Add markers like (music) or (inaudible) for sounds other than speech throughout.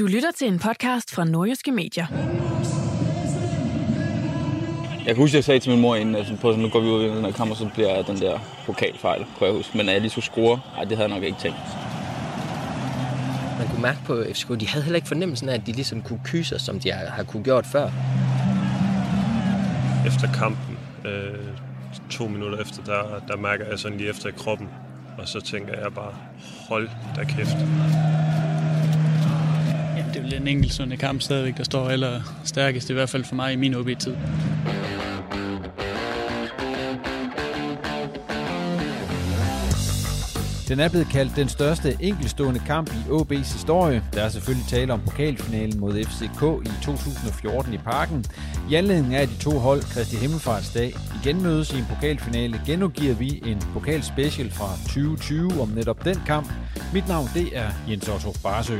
Du lytter til en podcast fra Nordjyske Medier. Jeg kan huske, at jeg sagde til min mor inden, at på, nu går vi ud i den her kamp, og så bliver den der pokalfejl, kunne jeg huske. Men at jeg lige skulle score, ej, det havde jeg nok ikke tænkt. Man kunne mærke på FCK, de havde heller ikke fornemmelsen af, at de ligesom kunne kyse sig, som de har, har kunne gjort før. Efter kampen, øh, to minutter efter, der, der mærker jeg sådan lige efter i kroppen. Og så tænker jeg bare, hold da kæft en enkelt sådan en enkeltstående kamp stadigvæk, der står eller stærkest, i hvert fald for mig i min OB-tid. Den er blevet kaldt den største enkeltstående kamp i OB's historie. Der er selvfølgelig tale om pokalfinalen mod FCK i 2014 i parken. I anledning af de to hold Kristi Himmelfartsdag igen mødes i en pokalfinale, genudgiver vi en pokalspecial fra 2020 om netop den kamp. Mit navn det er Jens Otto Barsø.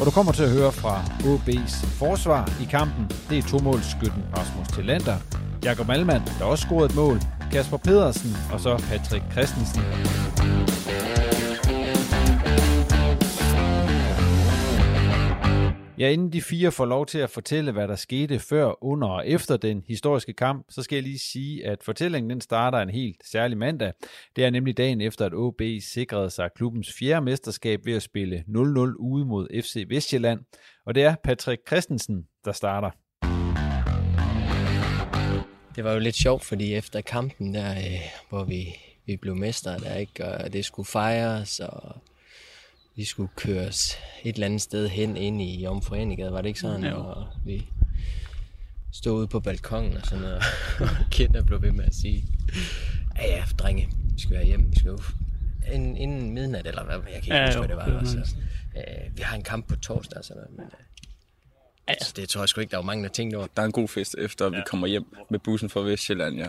Og du kommer til at høre fra OB's forsvar i kampen. Det er tomålsskytten Rasmus Tillander, Jakob Malmand, der også scorede et mål, Kasper Pedersen og så Patrick Christensen. Ja, inden de fire får lov til at fortælle, hvad der skete før, under og efter den historiske kamp, så skal jeg lige sige, at fortællingen den starter en helt særlig mandag. Det er nemlig dagen efter, at OB sikrede sig klubbens fjerde mesterskab ved at spille 0-0 ude mod FC Vestjylland. Og det er Patrick Christensen, der starter. Det var jo lidt sjovt, fordi efter kampen der, øh, hvor vi, vi blev mestre der, ikke, og det skulle fejres, og vi skulle køres et eller andet sted hen ind i Omforenigade, var det ikke sådan? Jo. Og vi stod ude på balkongen og sådan noget, (laughs) og Kinder blev ved med at sige, ja ja, drenge, vi skal være hjemme, vi skal jo inden, inden midnat, eller hvad, jeg kan ikke Ja, huske, hvad det var. det var nok. øh, vi har en kamp på torsdag, og sådan noget, men øh, altså, det tror jeg sgu ikke, der var mange, der tænkte over. Der er en god fest efter, at vi kommer hjem med bussen fra Vestjylland, ja.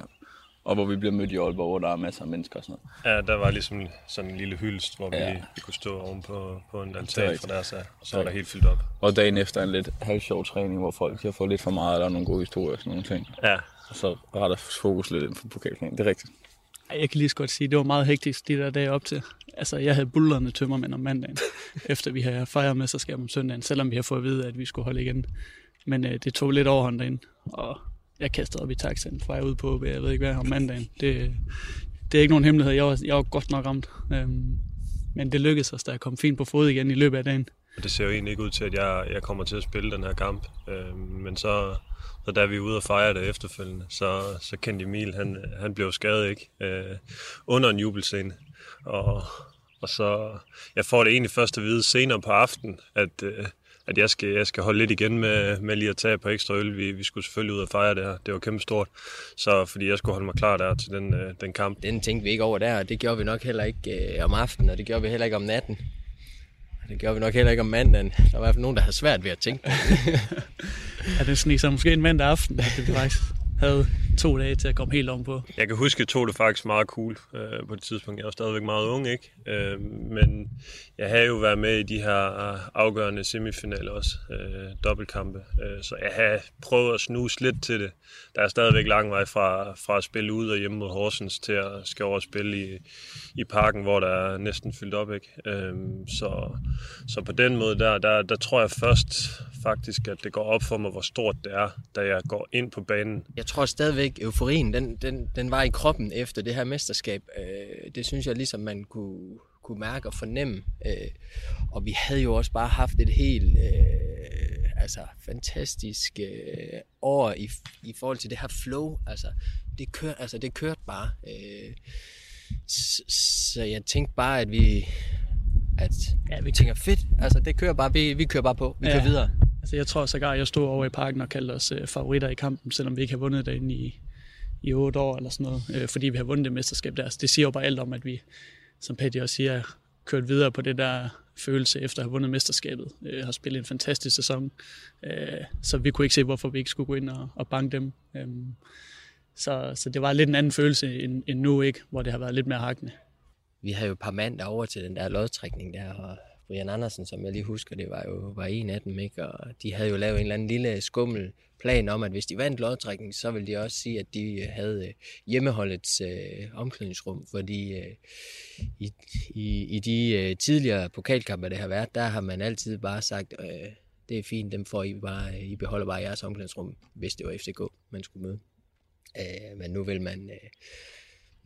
Og hvor vi bliver mødt i Aalborg, hvor der er masser af mennesker og sådan noget. Ja, der var ligesom sådan en lille hyldest, hvor Ja. vi, vi kunne stå oven på, på en altan fra deres af, og så var der helt fyldt op. Og dagen efter en lidt halvsjov træning, hvor folk har fået lidt for meget, og der er nogle gode historier og sådan nogle ting. Ja, Og så retter fokus lidt ind på pokalfinalen. Det er rigtigt. Jeg kan lige så godt sige, at det var meget hektisk de der dage op til. Altså, jeg havde bullerne tømmermænd om mandagen, (laughs) efter vi havde fejret mesterskab om søndagen, selvom vi har fået at vide, at vi skulle holde igen. Men øh, det tog lidt overhånd derinde, og jeg kastede op i taxaen fra ud på, jeg ved ikke hvad, om mandagen. Det, det er ikke nogen hemmelighed, jeg var, jeg var godt nok ramt. Øhm, men det lykkedes os, da jeg kom fint på fod igen i løbet af dagen. det ser jo egentlig ikke ud til, at jeg, jeg kommer til at spille den her kamp. Øhm, men så, så da vi er ude og fejre det efterfølgende, så, så kendte Emil, han, han blev skadet ikke øh, under en jubelscene. Og, og så, jeg får det egentlig først at vide senere på aftenen, at, øh, at jeg, skal, jeg skal holde lidt igen med, med lige at tage på ekstra øl. Vi, vi skulle selvfølgelig ud og fejre det her. Det var kæmpe stort. Så fordi jeg skulle holde mig klar der til den, øh, den kamp. Den tænkte vi ikke over der, og det gjorde vi nok heller ikke øh, om aftenen, og det gjorde vi heller ikke om natten. Det gjorde vi nok heller ikke om mandagen. Der var i hvert fald nogen, der havde svært ved at tænke på (laughs) det. ja, det sig måske en mandag aften, at det faktisk havde to dage til at komme helt om på. Jeg kan huske, at jeg tog det faktisk meget cool øh, på et tidspunkt. Jeg var stadigvæk meget ung, ikke? Øh, men jeg havde jo været med i de her afgørende semifinaler også, øh, dobbeltkampe. Øh, så jeg har prøvet at snuse lidt til det. Der er stadigvæk lang vej fra, fra at spille ud og hjemme mod Horsens til at skal over og spille i, i parken, hvor der er næsten fyldt op, ikke? Øh, så, så på den måde, der, der, der tror jeg først faktisk, at det går op for mig, hvor stort det er, da jeg går ind på banen. Jeg tror stadigvæk, euforien, den, den, den var i kroppen efter det her mesterskab. Øh, det synes jeg ligesom, man kunne, kunne mærke og fornemme. Øh, og vi havde jo også bare haft et helt øh, altså, fantastisk øh, år i, i forhold til det her flow. Altså, det, kør, altså, det kørte bare. Øh, så, så jeg tænkte bare, at vi, at ja, vi tænker fedt, altså det kører bare, vi, vi kører bare på, vi ja. kører videre. Altså jeg tror sågar, jeg stod over i parken og kaldte os øh, favoritter i kampen, selvom vi ikke har vundet derinde i, i otte år eller sådan noget, øh, fordi vi har vundet det mesterskab der. Altså, det siger jo bare alt om, at vi, som Petty også siger, kørt videre på det der følelse efter at have vundet mesterskabet. Øh, har spillet en fantastisk sæson, øh, så vi kunne ikke se, hvorfor vi ikke skulle gå ind og, og banke dem. Øh, så, så det var lidt en anden følelse end, end nu, ikke, hvor det har været lidt mere hakkende. Vi havde jo et par mand over til den der lodtrækning der, og Brian Andersen, som jeg lige husker, det var jo var en af dem, ikke? og de havde jo lavet en eller anden lille skummel plan om, at hvis de vandt lodtrækning, så ville de også sige, at de øh, havde øh, hjemmeholdets øh, omklædningsrum, fordi øh, i, i, i de øh, tidligere pokalkampe, det har været, der har man altid bare sagt, øh, det er fint, dem får I bare, øh, I beholder bare jeres omklædningsrum, hvis det var FCK, man skulle møde. Øh, men nu vil man... Øh,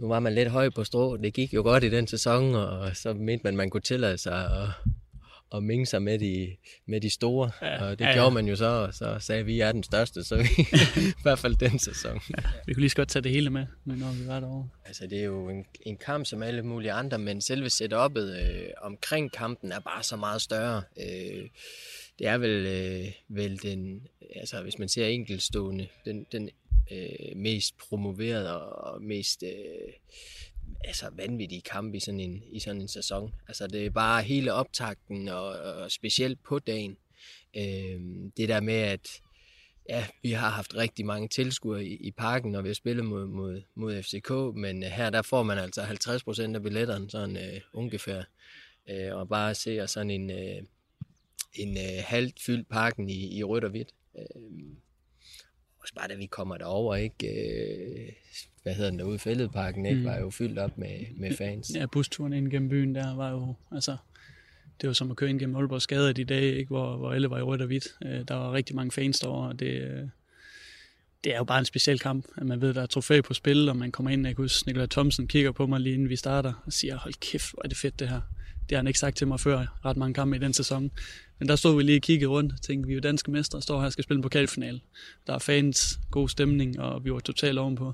nu var man lidt høj på strå. Det gik jo godt i den sæson, og så mente man, man kunne tillade sig at, at minge sig med de, med de store. Ja, og det ja, gjorde ja. man jo så, og så sagde vi, at vi er den største, så vi, (laughs) i hvert fald den sæson. Ja, vi kunne lige så godt tage det hele med, når vi var derovre. Altså, det er jo en, en kamp som alle mulige andre, men selve setup'et øh, omkring kampen er bare så meget større. Øh, det er vel, øh, vel den, altså hvis man ser enkeltstående, den, den øh, mest promoveret og mest øh, altså vanvittige kampe i sådan, en, i sådan en sæson. Altså det er bare hele optakten og, og specielt på dagen. Øh, det der med, at ja, vi har haft rigtig mange tilskuere i, i parken, når vi har spillet mod, mod, mod FCK, men øh, her der får man altså 50 procent af billetterne, sådan øh, ungefær. Øh, og bare se sådan en, øh, en øh, halvt fyldt parken i, i rødt og hvidt. Øh, også bare da vi kommer derover, ikke? Øh, hvad hedder den derude, Fælledparken, ikke? Mm. Var jo fyldt op med, med fans. Ja, busturen ind gennem byen der var jo, altså, det var som at køre ind gennem Aalborg Skade de dage, ikke? Hvor, hvor alle var i rødt og hvidt. Øh, der var rigtig mange fans derovre, og det, øh, det er jo bare en speciel kamp, at man ved, der er trofæ på spil, og man kommer ind, jeg kan huske, Nikolaj Thomsen kigger på mig lige inden vi starter, og siger, hold kæft, hvor er det fedt det her. Det har han ikke sagt til mig før, ret mange kampe i den sæson. Men der stod vi lige og kiggede rundt og tænkte, vi er jo danske mestre, og står her og skal spille en pokalfinale. Der er fans, god stemning, og vi var totalt ovenpå.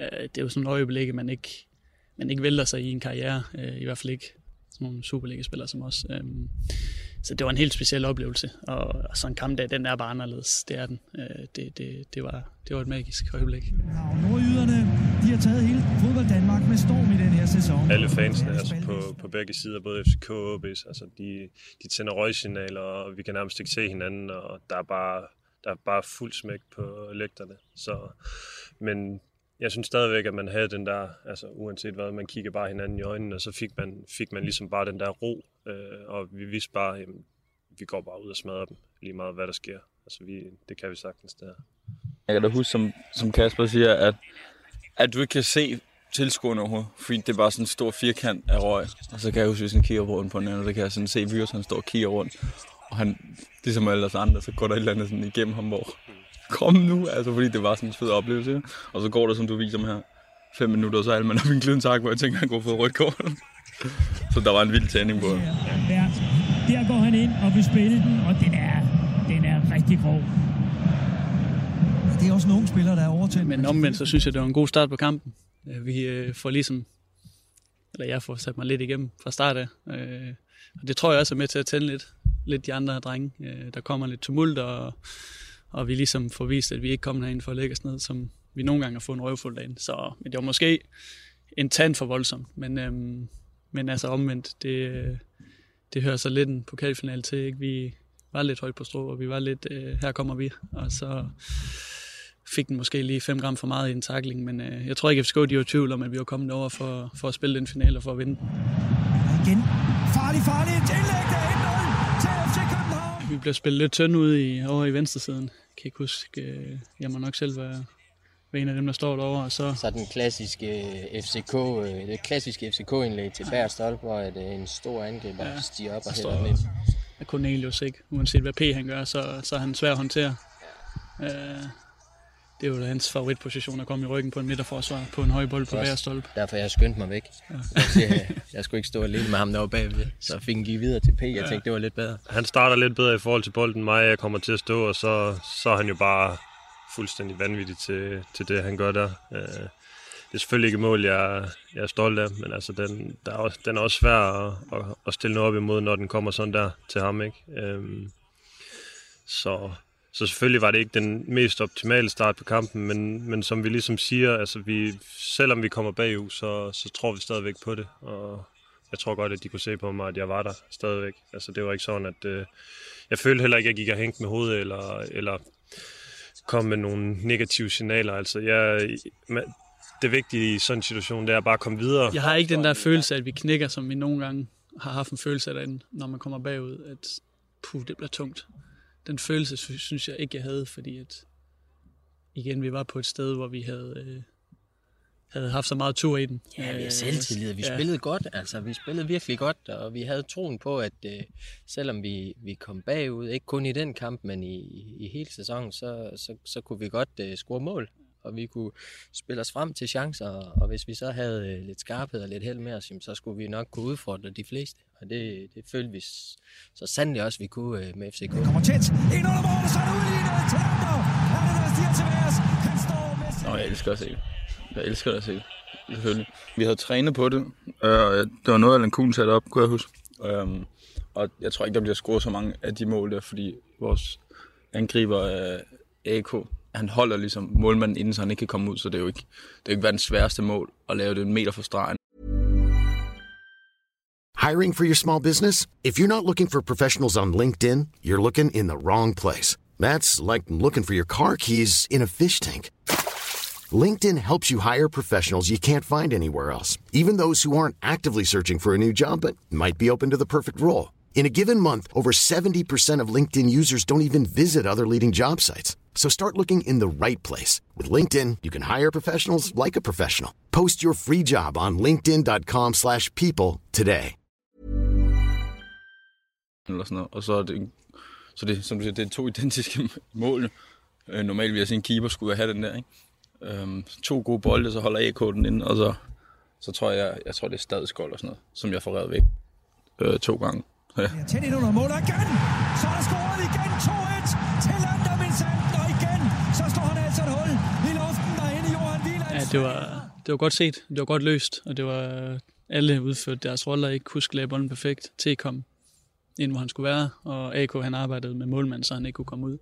Øh, det er jo sådan et øjeblik, man ikke, man ikke vælter sig i en karriere, øh, i hvert fald ikke sådan nogle Superliga-spillere som os. Øhm, så det var en helt speciel oplevelse, og sådan en kampdag, den er bare anderledes, det er den. Øh, det, det, det, var, det var et magisk øjeblik. Nordjyderne, de har taget hele fodbold Danmark med storm i den her sæson. Alle fansene altså på, på begge sider, både FCK og OB's, altså de, de tænder røgsignaler, og vi kan nærmest ikke se hinanden, og der er bare, der er bare fuld smæk på lægterne. Så, men jeg synes stadigvæk, at man havde den der, altså uanset hvad, man kigger bare hinanden i øjnene, og så fik man, fik man ligesom bare den der ro, øh, og vi vidste bare, jamen, vi går bare ud og smadrer dem, lige meget hvad der sker. Altså vi, det kan vi sagtens der. Jeg kan da huske, som, som Kasper siger, at, at du ikke kan se tilskuerne overhovedet, fordi det er bare sådan en stor firkant af røg. Og så kan jeg huske, hvis han kigger rundt på den anden, så kan jeg sådan se Vyrs, han står og kigger rundt. Og han, ligesom alle os andre, så går der et eller andet sådan igennem ham, hvor kom nu, altså fordi det var sådan en fed oplevelse. Og så går der, som du viser mig her, fem minutter, så er man op i en glødentak, hvor jeg tænker, han går for rødt kort. så der var en vild tænding på det. Der går han ind og vil spille den, og den er, den er rigtig grov. Det er også nogle spillere, der er overtændt. Men omvendt, så synes jeg, det var en god start på kampen. Vi øh, får ligesom, eller jeg får sat mig lidt igennem fra start af. Øh, og det tror jeg også er med til at tænde lidt, lidt de andre drenge. Øh, der kommer lidt tumult, og og vi ligesom får vist, at vi ikke kommer herind for at lægge os ned, som vi nogle gange har fået en røvfuld af. Så men det var måske en tand for voldsomt, men, øhm, men altså omvendt, det, det hører så lidt en pokalfinal til. Ikke? Vi var lidt højt på strå, og vi var lidt, øh, her kommer vi. Og så fik den måske lige 5 gram for meget i en takling, men øh, jeg tror ikke, at FCK de var i tvivl om, at vi var kommet over for, for at spille den finale og for at vinde den. Igen. Farlig, farlig. Indlæg, der er 1-0 til FC København. Vi blev spillet lidt tynd ud i, over i venstre siden. Jeg kan ikke huske, øh, jeg må nok selv være, være en af dem, der står derovre. Og så... Så den klassiske FCK, øh, det klassiske FCK-indlæg til Bær Stolp, hvor et, øh, en stor angriber ja, stiger op og hælder den ind. Er Cornelius ikke. Uanset hvad P han gør, så, så er han svær at håndtere. Øh, det er jo hans favoritposition at komme i ryggen på en midterforsvar på en høj bold på hver stolpe. Derfor jeg skyndte mig væk. Ja. jeg, jeg skulle ikke stå alene med ham derovre bagved, så fik han give videre til P. Jeg tænkte, det var lidt bedre. Han starter lidt bedre i forhold til bolden mig. Jeg kommer til at stå, og så, så er han jo bare fuldstændig vanvittig til, til det, han gør der. Øh, det er selvfølgelig ikke et mål, jeg, jeg er stolt af, men altså, den, der er også, den er også svær at, at, at stille noget op imod, når den kommer sådan der til ham. Ikke? Øhm, så så selvfølgelig var det ikke den mest optimale start på kampen, men, men som vi ligesom siger, altså vi, selvom vi kommer bagud, så, så tror vi stadigvæk på det. Og jeg tror godt, at de kunne se på mig, at jeg var der stadigvæk. Altså det var ikke sådan, at øh, jeg følte heller ikke, at jeg gik og hængte med hovedet, eller, eller komme med nogle negative signaler. Altså jeg, det vigtige i sådan en situation, det er bare at komme videre. Jeg har ikke den der følelse, at vi knækker, som vi nogle gange har haft en følelse af derinde, når man kommer bagud, at puh, det bliver tungt den følelse synes jeg ikke, jeg havde, fordi at igen, vi var på et sted, hvor vi havde, øh, havde haft så meget tur i den. Ja, vi har selvtillid, vi ja. spillede godt, altså vi spillede virkelig godt, og vi havde troen på, at øh, selvom vi, vi kom bagud, ikke kun i den kamp, men i, i hele sæsonen, så, så, så kunne vi godt øh, score mål og vi kunne spille os frem til chancer, og hvis vi så havde øh, lidt skarphed og lidt held med os, så skulle vi nok kunne udfordre de fleste. Og det, det følte vi så sandelig også, vi kunne øh, med FCK. Det kommer tæt. Ind under målet, så er det udlignet. Talander. Han er der stiger til værs. Han står med Nå, jeg elsker at se. Jeg elsker det. Selvfølgelig. Vi havde trænet på det. Øh, det var noget, Allan Kuhn satte op, kunne jeg huske. Um, og jeg tror ikke, der bliver scoret så mange af de mål der, fordi vores angriber er AK han holder ligesom målmanden inden, så han ikke kan komme ud, så det er jo ikke, det er ikke verdens sværeste mål at lave det en meter fra stregen. Hiring for your small business? If you're not looking for professionals on LinkedIn, you're looking in the wrong place. That's like looking for your car keys in a fish tank. LinkedIn helps you hire professionals you can't find anywhere else, even those who aren't actively searching for a new job but might be open to the perfect role. In a given month, over 70% of LinkedIn users don't even visit other leading job sites. So start looking in the right place. With LinkedIn, you can hire professionals like a professional. Post your free job on linkedin.com slash people today. Så er så det, som du siger, det er to identiske (laughs) mål. Øh, normalt vil jeg sige, en keeper skulle have den der, ikke? Øhm, to gode bolde, så holder AK den inde, og så, så tror jeg, jeg tror det er stadskold og sådan noget, som jeg får reddet væk øh, to gange. (laughs) Ja. Tæt ind under mål igen. Så er der scoret igen 2-1 til Lander Vincent. Og igen, så står han altså et hul i luften derinde. Johan Wieland. Ja, det var, det var godt set. Det var godt løst. Og det var alle udført deres roller. Ikke huske lagde bolden perfekt. T kom ind, hvor han skulle være. Og AK han arbejdede med målmand, så han ikke kunne komme ud.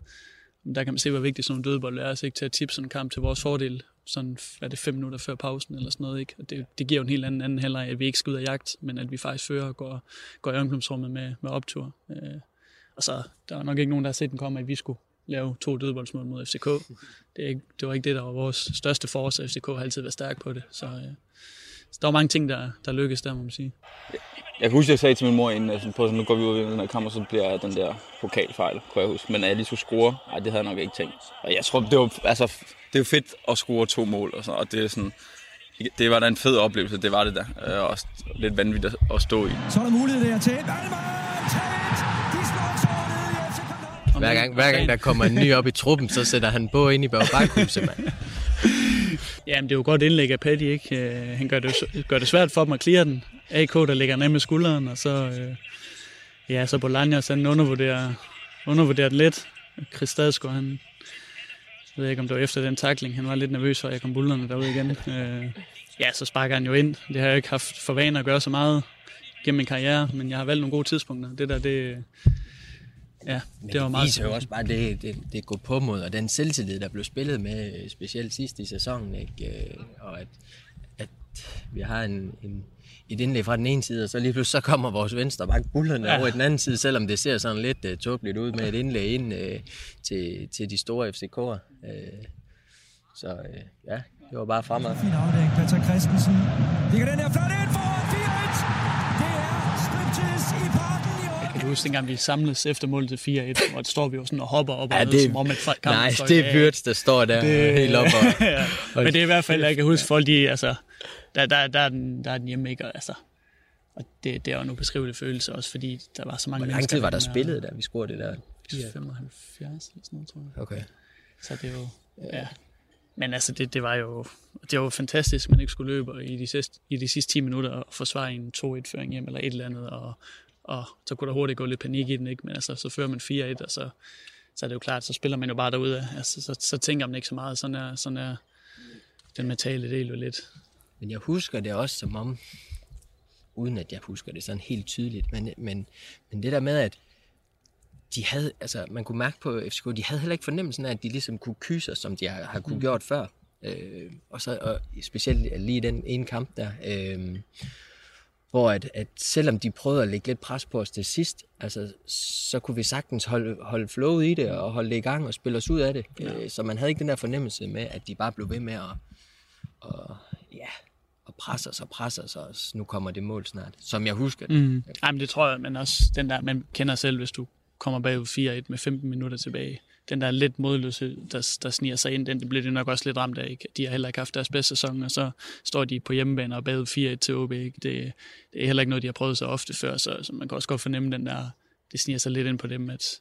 Der kan man se, hvor vigtigt sådan nogle dødbold er, så ikke til at tippe sådan en kamp til vores fordel, sådan, er det fem minutter før pausen eller sådan noget, ikke? Og det, det giver jo en helt anden, anden heller, at vi ikke skal ud af jagt, men at vi faktisk fører og går, går i omklædningsrummet med, med optur. Øh, og så, der var nok ikke nogen, der har set den komme, at vi skulle lave to dødboldsmål mod FCK. Det, er ikke, det var ikke det, der var vores største force, FCK har altid været stærk på det. Så, øh, så der var mange ting, der, der lykkedes der, må man sige. Jeg kan huske, at jeg sagde til min mor inden, at på, nu går vi ud af den her kamp, og så bliver den der pokalfejl, kunne jeg huske. Men at jeg lige skulle score, nej, det havde jeg nok ikke tænkt. Og jeg tror, det var, altså, det er jo fedt at score to mål, og, sådan, og det er sådan, det var da en fed oplevelse, det var det der. Øh, og lidt vanvittigt at stå i. Så er der mulighed der til hver gang, hver gang der kommer en ny op i truppen, så sætter han på ind i Bærbakhuset, mand. Jamen, det er jo godt indlæg af Paddy, ikke? Øh, han gør det, gør det svært for dem at klire den. AK, der ligger ned med skulderen, og så, øh, ja, så Bolaños, han undervurderer, undervurderer den lidt. Chris Stadsgaard, han, jeg ved ikke, om det var efter den takling, han var lidt nervøs for, at jeg kom bullerne derude igen. Øh, ja, så sparker han jo ind. Det har jeg ikke haft for vane at gøre så meget gennem min karriere, men jeg har valgt nogle gode tidspunkter. Det der, det, Ja, Men det var meget viser jo også bare det, det, det går på mod, og den selvtillid, der blev spillet med, specielt sidst i sæsonen, ikke? Øh, og at at vi har en, en, et indlæg fra den ene side, og så lige pludselig så kommer vores venstre bak bullerne ja. over i den anden side, selvom det ser sådan lidt uh, tåbeligt ud med et indlæg ind uh, til, til de store FCK'er. Uh, så uh, ja, det var bare fremad. Fin afdæk, Peter Christensen. Ligger den her flot ind foran huske, dengang vi samledes efter målet til 4-1, hvor står vi jo sådan og hopper op og Ja, ned, det- som om at folk kampen Nej, det er. Byrds, der står der helt op og- (laughs) ja. Men det er i hvert fald, jeg kan huske folk, de, altså, der, der, der, er den, der er den hjemme ikke, og, altså, og det, det er jo en ubeskrivelig følelse også, fordi der var så mange Hvor lang tid var der spillet, da vi scorede det der? og 75 eller sådan noget, tror jeg. Okay. Så det er jo, ja. Men altså, det, det var jo det var jo fantastisk, at man ikke skulle løbe og i de sidste, i de sidste 10 minutter og forsvare en 2-1-føring hjem eller et eller andet, og, og så kunne der hurtigt gå lidt panik i den, ikke? men altså, så fører man 4-1, og så, så er det jo klart, så spiller man jo bare derude. Altså, så, så tænker man ikke så meget. Sådan er, sådan er den mentale del jo lidt. Men jeg husker det også som om, uden at jeg husker det sådan helt tydeligt, men, men, men det der med, at de havde, altså man kunne mærke på FCK, de havde heller ikke fornemmelsen af, at de ligesom kunne kysse os, som de har, har kunne Mm. gjort før. Øh, og, så, og specielt lige den ene kamp der, øh, hvor at, at selvom de prøvede at lægge lidt pres på os til sidst, altså, så kunne vi sagtens holde, holde flowet i det og holde det i gang og spille os ud af det. Ja. Øh, så man havde ikke den der fornemmelse med, at de bare blev ved med at, og, ja, og presse os og presse os, og nu kommer det mål snart, som jeg husker det. Mm. Men det tror jeg, men også den der, man kender selv, hvis du kommer bagud 4-1 med 15 minutter tilbage. Den der lidt modløshed, der, der sniger sig ind, den det bliver de nok også lidt ramt af. Ikke? De har heller ikke haft deres bedste sæson, og så står de på hjemmebane og bagud 4-1 til OB. Ikke? Det, det er heller ikke noget, de har prøvet så ofte før, så, så man kan også godt fornemme den der, det sniger sig lidt ind på dem, at,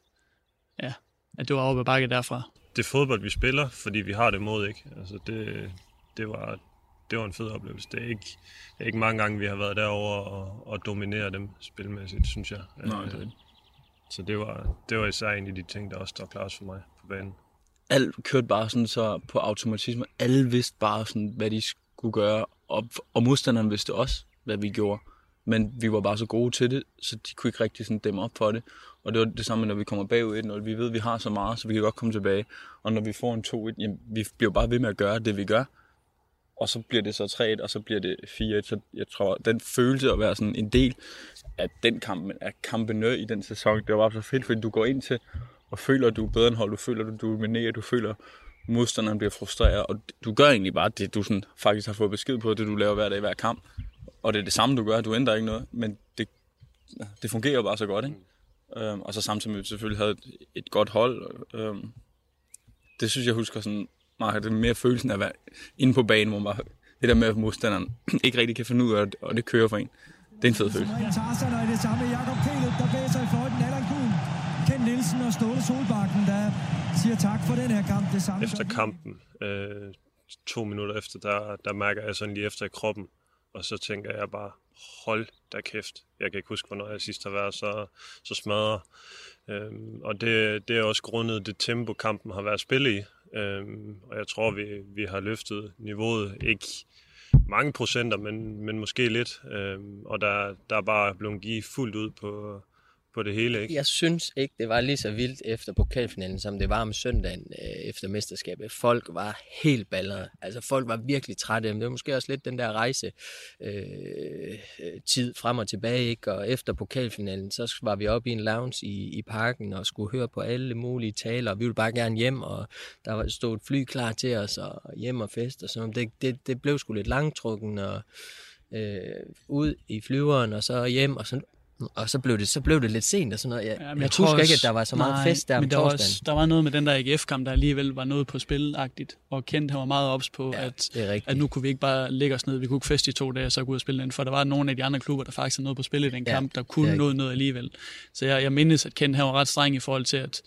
ja, at det var ad bakke derfra. Det er fodbold, vi spiller, fordi vi har det mod, ikke? Altså, det, det, var, det var en fed oplevelse. Det er ikke, det er ikke mange gange, vi har været derover og, og dominere dem spilmæssigt, synes jeg. Nej, det er Øh, det. Så det var, det var især en af de ting, der også står klart for mig på banen. alt kørte bare sådan så på automatisme. Alle vidste bare sådan, hvad de skulle gøre, og, og modstanderen vidste også, hvad vi gjorde. Men vi var bare så gode til det, så de kunne ikke rigtig sådan dæmme op for det. Og det var det samme, når vi kommer bagud 1-0. vi ved, at vi har så meget, så vi kan godt komme tilbage. Og når vi får en 2-1, jamen, vi bliver bare ved med at gøre det, vi gør. Og så bliver det så 3-1, og så bliver det 4-1. Så jeg tror, den følelse at være sådan en del af den kamp, af kampenø i den sæson, det var bare så fedt, fordi du går ind til og føler, at du er bedre end hold, du føler, at du dominerer, du føler, at modstanderen bliver frustreret, og du gør egentlig bare det, du sådan faktisk har fået besked på, det du laver hver dag i hver kamp. Og det er det samme, du gør, du ændrer ikke noget, men det, det fungerer bare så godt, ikke? Øhm, og så samtidig med, at vi selvfølgelig havde et, et godt hold. Øhm, det synes jeg husker sådan, meget, det er mere følelsen af at være inde på banen, hvor man bare, det der med, at modstanderen (clears throat) ikke rigtig kan finde ud af det, og det kører for en. Det er en fed følelse. Tarzan og det samme Jakob Kælup, der blæser i fløjten. Allan Kuhn, Ken Nielsen og Ståle Solbakken, der siger tak for den her kamp. Det samme Efter kampen, øh, to minutter efter, der, der mærker jeg sådan lige efter i kroppen, og så tænker jeg bare, hold da kæft. Jeg kan ikke huske, hvornår jeg sidst har været så, så smadret. Øhm, og det, det er også grundet det tempo, kampen har været spillet i. Øhm, og jeg tror, vi, vi har løftet niveauet. Ikke mange procenter, men, men måske lidt. Øhm, og der, der er bare blevet givet fuldt ud på, på det hele. Ikke? Jeg synes ikke, det var lige så vildt efter pokalfinalen, som det var om søndagen øh, efter mesterskabet. Folk var helt ballere. Altså folk var virkelig trætte. Men det var måske også lidt den der rejse øh, øh, tid frem og tilbage. Ikke? Og efter pokalfinalen, så var vi oppe i en lounge i, i parken og skulle høre på alle mulige taler. Vi ville bare gerne hjem, og der var stod et fly klar til os, og hjem og fest og sådan. Det, det, det blev sgu lidt langtrukken, og øh, ud i flyveren, og så hjem, og sådan og så blev det, så blev det lidt sent og sådan noget. Jeg, Ja, men jeg, tror jeg ikke, også- at der var så meget nej, fest der om men der var, også, der var noget med den der AGF-kamp, der alligevel var noget på spilagtigt, og Kent han var meget ops på, ja, at, at nu kunne vi ikke bare lægge os ned, vi kunne ikke feste i to dage, og så gå ud og spille den, for der var nogle af de andre klubber, der faktisk havde noget på spil i den Ja, kamp, der kunne noget noget alligevel. Så jeg, jeg mindes, at Kent han var ret streng i forhold til, at,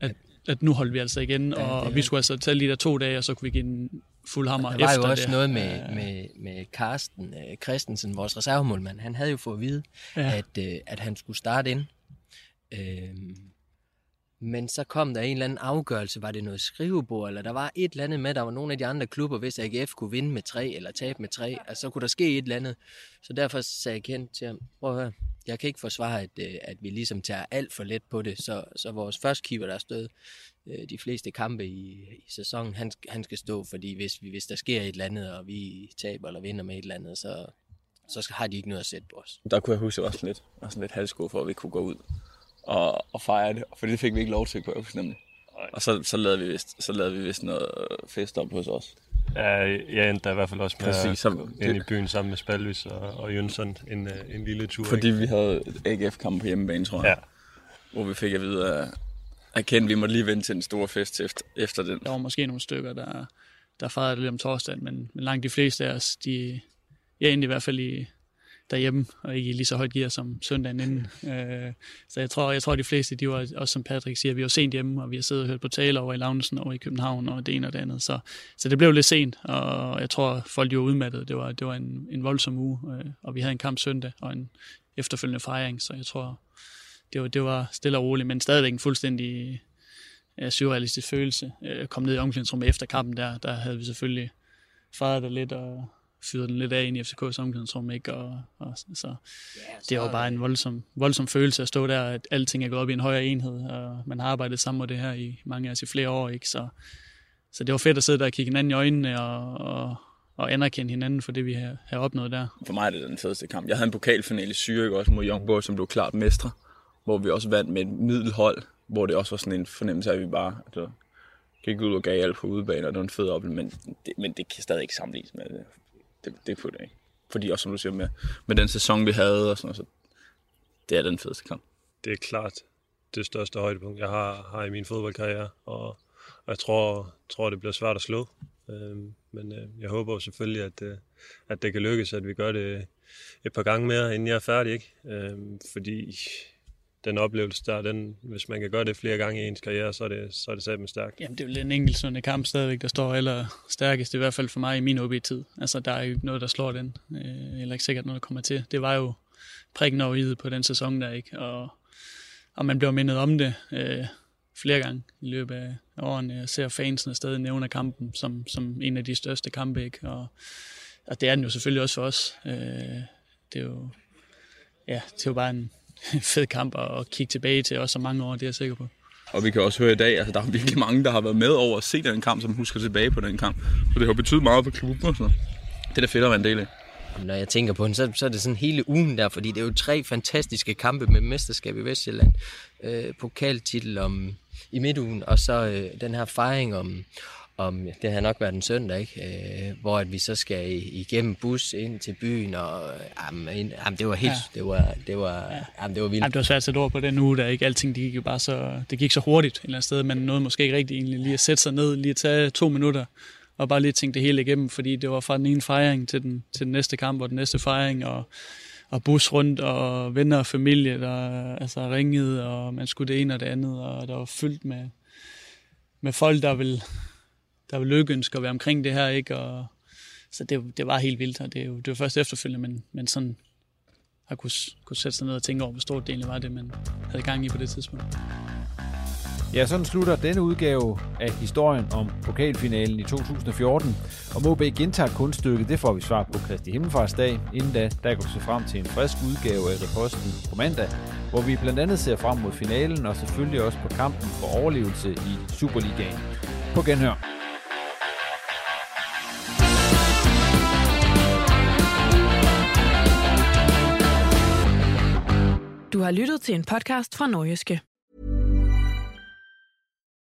at, at nu holdt vi altså igen, Ja, er og vi skulle altså tage lige der to dage, og så kunne vi give en fuld hammer Der var jo også det. noget med, med, med Carsten øh, Christensen, vores reservemålmand. Han havde jo fået at vide, Ja. ja. at, øh, at han skulle starte ind. Øhm, men så kom der en eller anden afgørelse, var det noget skrivebord, eller der var et eller andet med, der var nogle af de andre klubber, hvis AGF kunne vinde med tre, eller tabe med tre, altså så kunne der ske et eller andet. Så derfor sagde jeg kendt til ham, prøv at høre, jeg kan ikke forsvare, at, øh, at vi ligesom tager alt for let på det. Så, så vores første keeper, der har stået øh, de fleste kampe i, i sæsonen, han, han skal stå, fordi hvis, hvis der sker et eller andet, og vi taber eller vinder med et eller andet, så, så har de ikke noget at sætte på os. Der kunne jeg huske, at jeg var sådan lidt, sådan lidt halvsko for, at vi kunne gå ud og, og fejre det, for det fik vi ikke lov til, kunne jeg huske nemlig. Og så, så, lavede vi vist, så lavede vi vist noget fest op hos os. Ja, jeg endte i hvert fald også med Præcis, gå ind i byen sammen med Spalvis og, og Jønsson en, øh, en lille tur. Fordi ikke? vi havde AGF-kamp på hjemmebane, tror jeg. Ja. Hvor vi fik at vide, at, at Ken, vi måtte lige vente til en stor fest efter, efter den. Der var måske nogle stykker, der, der fejrede det lidt om torsdagen, men, men langt de fleste af os, de, jeg endte i hvert fald i, derhjemme, og ikke i lige så højt gear som søndagen inden. Øh, så jeg tror, jeg tror, de fleste, de var, også som Patrick siger, vi var sent hjemme, og vi har siddet og hørt på tale over i loungen over i København, og det ene og det andet. Så, så det blev lidt sent, og jeg tror, folk de var udmattede. Det var, det var en, en voldsom uge, øh, og vi havde en kamp søndag, og en efterfølgende fejring, så jeg tror, det var, det var stille og roligt, men stadigvæk en fuldstændig ja, surrealistisk følelse. Øh, jeg kom ned i omklædningsrummet efter kampen der, der havde vi selvfølgelig fejret det lidt og fyret den lidt af ind i FCK's omklædningsrum, ikke? Og, og, så det var bare en voldsom, voldsom følelse at stå der, at alting er gået op i en højere enhed, og man har arbejdet sammen med det her i mange af os i flere år, ikke? Så, så det var fedt at sidde der og kigge hinanden i øjnene og, og, og anerkende hinanden for det, vi har, har opnået der. For mig er det den fedeste kamp. Jeg havde en pokalfinale i Zürich også mod Young Boys, som blev klart mestre. Hvor vi også vandt med et middelhold, hvor det også var sådan en fornemmelse af, at vi bare altså, gik ud og gav alt på udebane, og det var en fed oplevelse, men det, men det kan stadig ikke sammenlignes med det. Det, det kunne det ikke. Fordi også, som du siger, med, med den sæson, vi havde, og sådan noget, så det er den fedeste kamp. det er klart det største højdepunkt, jeg har, har i min fodboldkarriere, og, og jeg tror, tror, det bliver svært at slå. Øhm, men øh, jeg håber jo selvfølgelig, at, øh, at det kan lykkes, at vi gør det et par gange mere, inden jeg er færdig. Ikke? Øhm, fordi den oplevelse der, den, hvis man kan gøre det flere gange i ens karriere, så er det, så er det satme stærkt. Jamen, det er jo en enkeltstående kamp stadigvæk, der står aller stærkest, i hvert fald for mig i min OB-tid. Altså, der er jo ikke noget, der slår den. Øh, eller ikke sikkert noget, der kommer til. Det var jo prikken over i på den sæson der, ikke? Og, og man bliver mindet om det øh, flere gange i løbet af årene. Jeg ser fansene stadig nævne kampen som, som en af de største kampe, ikke? Og, og det er den jo selvfølgelig også for os. Øh, det er jo, ja, det er jo bare en (laughs) fed kamp at, at kigge tilbage til, også så mange år, det er jeg sikker på. Og vi kan også høre i dag, altså der er virkelig mange, der har været med over at se den kamp, som husker tilbage på den kamp. Så det har betydet meget for klubben og sådan noget. Det er da fedt at være en del af. Når jeg tænker på den, så, så er det sådan hele ugen der, fordi det er jo tre fantastiske kampe med mesterskab i Vestjylland, øh, pokaltitel om, i midtugen, og så øh, den her fejring om, om, det har nok været en søndag, ikke? Øh, hvor at vi så skal igennem bus ind til byen, og jamen, ind- jamen, det var helt, Ja. det var, det var, ja. jamen, det var vildt. Jamen, det var svært at sætte ord på den uge, der ikke alting det gik jo bare så, det gik så hurtigt et eller andet sted, men noget måske ikke rigtigt egentlig lige at sætte sig ned, lige at tage to minutter, og bare lige tænke det hele igennem, fordi det var fra den ene fejring til den, til den næste kamp, og den næste fejring, og, og bus rundt, og venner og familie, der altså ringede, og man skulle det ene og det andet, og der var fyldt med, med folk, der vil, der vil lykkeønske at være omkring det her, ikke? Og, så det, det var helt vildt, og det, er jo- det var først efterfølgende, men, men sådan har kunne, kunne sætte sig ned og tænke over, hvor stort det egentlig var, det man havde gang i på det tidspunkt. Ja, sådan slutter denne udgave af historien om pokalfinalen i 2014. Og MOB gentager kunststykket, det får vi svar på Kristi Himmelfartsdag. Inden da, der kan du se frem til en frisk udgave af Reposten på mandag, hvor vi blandt andet ser frem mod finalen og selvfølgelig også på kampen for overlevelse i Superligaen. På genhør. Du har lyttet til en podcast fra Nordjyske.